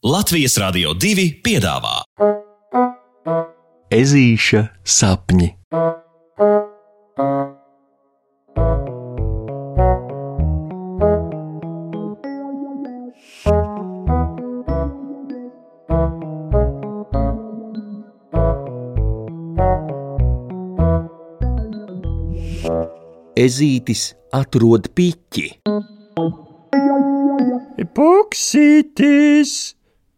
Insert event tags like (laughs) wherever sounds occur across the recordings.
Latvijas Rādio 2 piedāvā Ezīša sapņi. Ezītis atrod piķi. Puksītis!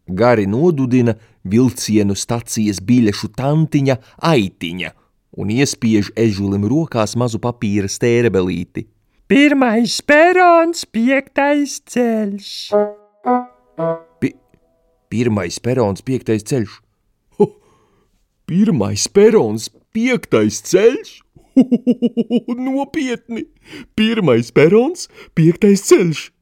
Gari nodudina vilcienu stacijas biļešu tantiņa aitiņa un iespiež ežulim rokās mazu papīra stērebelīti. Pirmais perons, piektais ceļš. Pi pirmais perons, piektais ceļš. Ho, pirmais perons, piektais ceļš? Nopietni! Pirmais perons, piektais ceļš!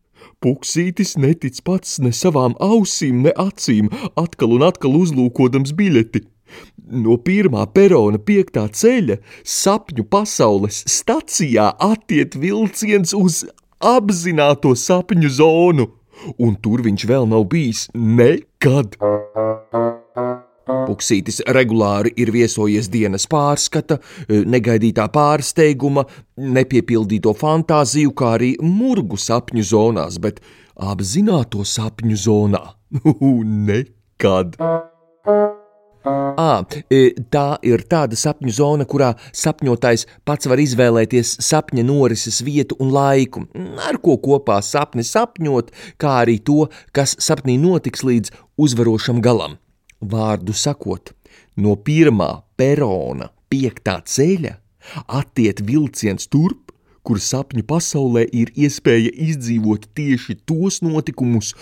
Puksītis netic pats ne savām ausīm, ne acīm, atkal un atkal uzlūkodams biļeti. No pirmā perona piektā ceļa sapņu pasaules stacijā attiet vilciens uz apzināto sapņu zonu, un tur viņš vēl nav bijis nekad. Puksītis regulāri ir viesojies dienas pārskata, negaidītā pārsteiguma, nepiepildīto fantāziju, kā arī murgu sapņu zonās, bet apzināto sapņu zonā (laughs) nekad. À, tā ir tāda sapņu zona, kurā sapņotājs pats var izvēlēties sapņa norises vietu un laiku, ar ko kopā sapni sapņot, kā arī to, kas sapnī notiks līdz uzvarošam galam. Vārdu sakot, no pirmā perona, piektā ceļa, attiet vilciens turp, kur sapņu pasaulē ir iespēja izdzīvot tieši tos notikumus,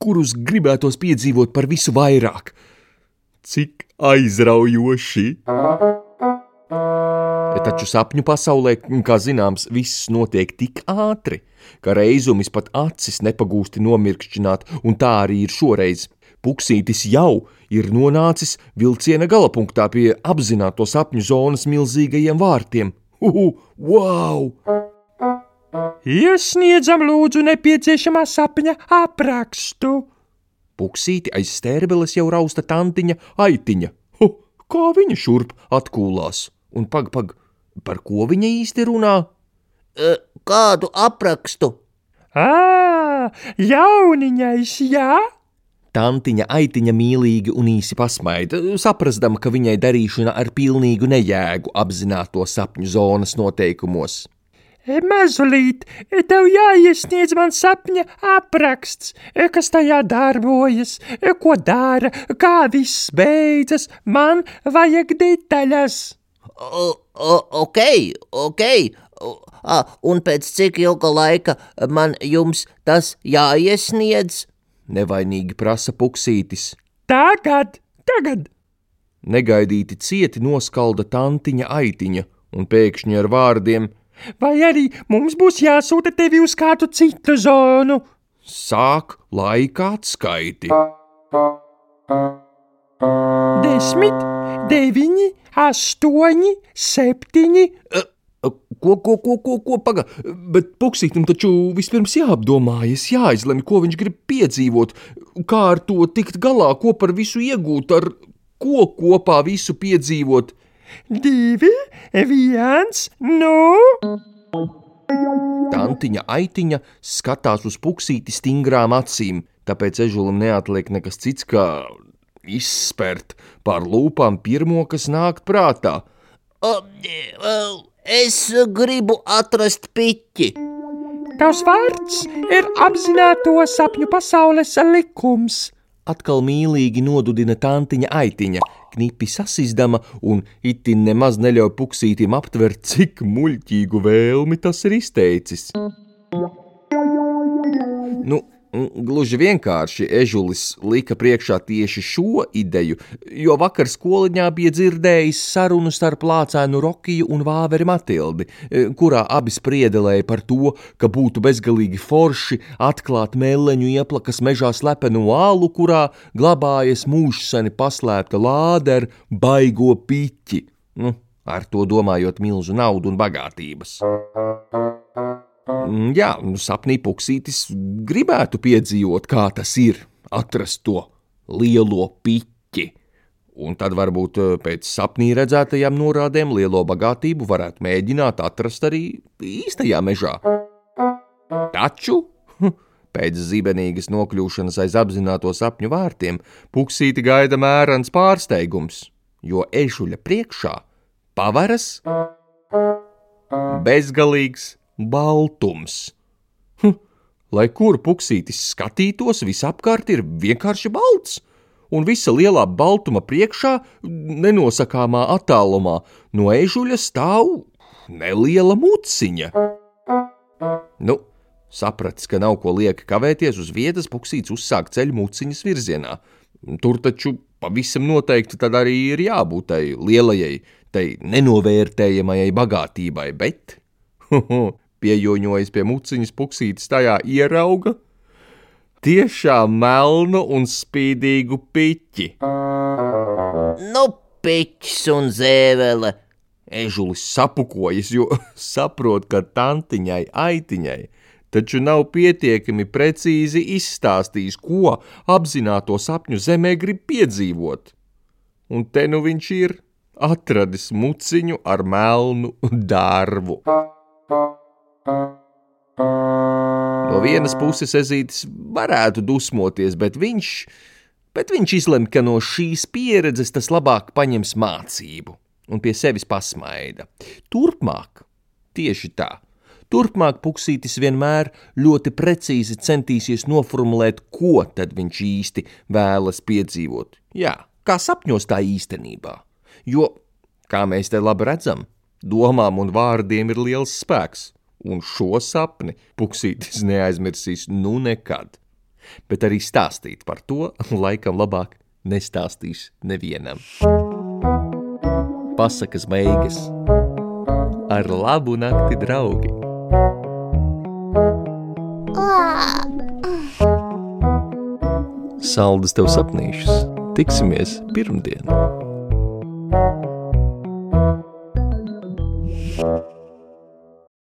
kurus gribētos piedzīvot par visu vairāk. Cik aizraujoši! Taču sapņu pasaulē, kā zināms, viss notiek tik ātri, ka reizumis pat acis nepagūsti nomirkšķināt, un tā arī ir šoreiz. Puksītis jau ir nonācis vilciena galapunktā pie apzināto sapņu zonas milzīgajiem vārtiem. Uhu, wow! Iesniedzam lūdzu nepieciešamā sapņa aprakstu. Puksīti aiz stērbeles jau rausta tantiņa aitiņa. Ho, kā viņa šurp atkūlās? Un pag, pag, par ko viņa īsti runā? E, kādu aprakstu? Ā, jauniņais, jā? Tantiņa aitiņa mīlīgi un īsi pasmaida, saprastama, ka viņai darīšana ar pilnīgu nejēgu apzināto sapņu zonas noteikumos. Mazulīt, tev jāiesniedz man sapņa apraksts, kas tajā darbojas, ko dara, kā viss beidzas, man vajag detaļas. O, o, ok, ok. Un pēc cik ilga laika man jums tas jāiesniedz? Nevainīgi prasa puksītis. Tagad, tagad! Negaidīti cieti noskalda tantiņa aitiņa, un pēkšņi ar vārdiem Vai arī mums būs jāsūta tevi uz kādu citu zonu? Sāk laika atskaiti. Desmit, deviņi, astoņi, septiņi. Ko, ko, ko, ko, ko paga? Bet puksītam taču vispirms jāapdomājas, jāizlemj, ko viņš grib piedzīvot, kā ar to tikt galā, ko par visu iegūt, ar ko kopā visu piedzīvot. Divi, viens, nu! Tantiņa aitiņa skatās uz puksīti stingrām acīm, tāpēc ežulim neatliek nekas cits, kā izspērt pār lūpām pirmo, kas nāk prātā. O, es gribu atrast piķi. Tavs vārds ir apzināto sapņu pasaules likums. Atkal mīlīgi nodudina tantiņa aitiņa, knipi sasizdama un itin nemaz neļauj puksītim aptvert, cik muļķīgu vēlmi tas ir izteicis. Nu, Gluži vienkārši ežulis lika priekšā tieši šo ideju, jo vakar skoliņā bija dzirdējis sarunu starp lācēnu Rokiju un Vāveri Matildi, kurā abi spriedelēja par to, ka būtu bezgalīgi forši atklāt mēleņu ieplakas mežā slepenu ālu, kurā glabājas mūžsani paslēpta lāde ar baigo piķi, nu, ar to domājot milzu naudu un bagātības. Jā, nu, sapnī puksītis gribētu piedzīvot, kā tas ir atrast to lielo piķi. Un tad varbūt eh, pēc sapnī redzētajām norādēm lielo bagātību varētu mēģināt atrast arī īstajā mežā. Taču pēc zibenīgas nokļūšanas aiz apzināto sapņu vārtiem puksīti gaida mērens pārsteigums, jo ežuļa priekšā pavaras bezgalīgs baltums. Hm, lai kur puksītis skatītos, visapkārt ir vienkārši balts, un visa lielā baltuma priekšā, nenosakāmā attālumā, no ežuļa stāv neliela muciņa. Nu, sapratis, ka nav ko lieka kavēties uz vietas, puksīts uzsāk ceļu muciņas virzienā. Tur taču pavisam noteikti tad arī ir jābūt tai lielajai, tai nenovērtējamajai bagātībai, bet (laughs) piejoņojas pie muciņas puksītes tajā ierauga tiešām melnu un spīdīgu piķi. Nu, piķis un zēvele. Ežulis sapukojas, jo (laughs) saprot, ka tantiņai aitiņai taču nav pietiekami precīzi izstāstījis, ko apzināto sapņu zemē grib piedzīvot. Un te nu viņš ir atradis muciņu ar melnu dārvu. No vienas puses ezītis varētu dusmoties, bet viņš, bet viņš izlemj, ka no šīs pieredzes tas labāk paņems mācību un pie sevis pasmaida. Turpmāk, tieši tā, turpmāk puksītis vienmēr ļoti precīzi centīsies noformulēt, ko tad viņš īsti vēlas piedzīvot. Jā, kā sapņos tā īstenībā. Jo, kā mēs te labi redzam, domām un vārdiem ir liels spēks un šo sapni puksītis neaizmirsīs nu nekad. Bet arī stāstīt par to laikam labāk nestāstīs nevienam. Pasakas beigas ar labu nakti, draugi! Saldus tev sapnīšus! Tiksimies pirmdien!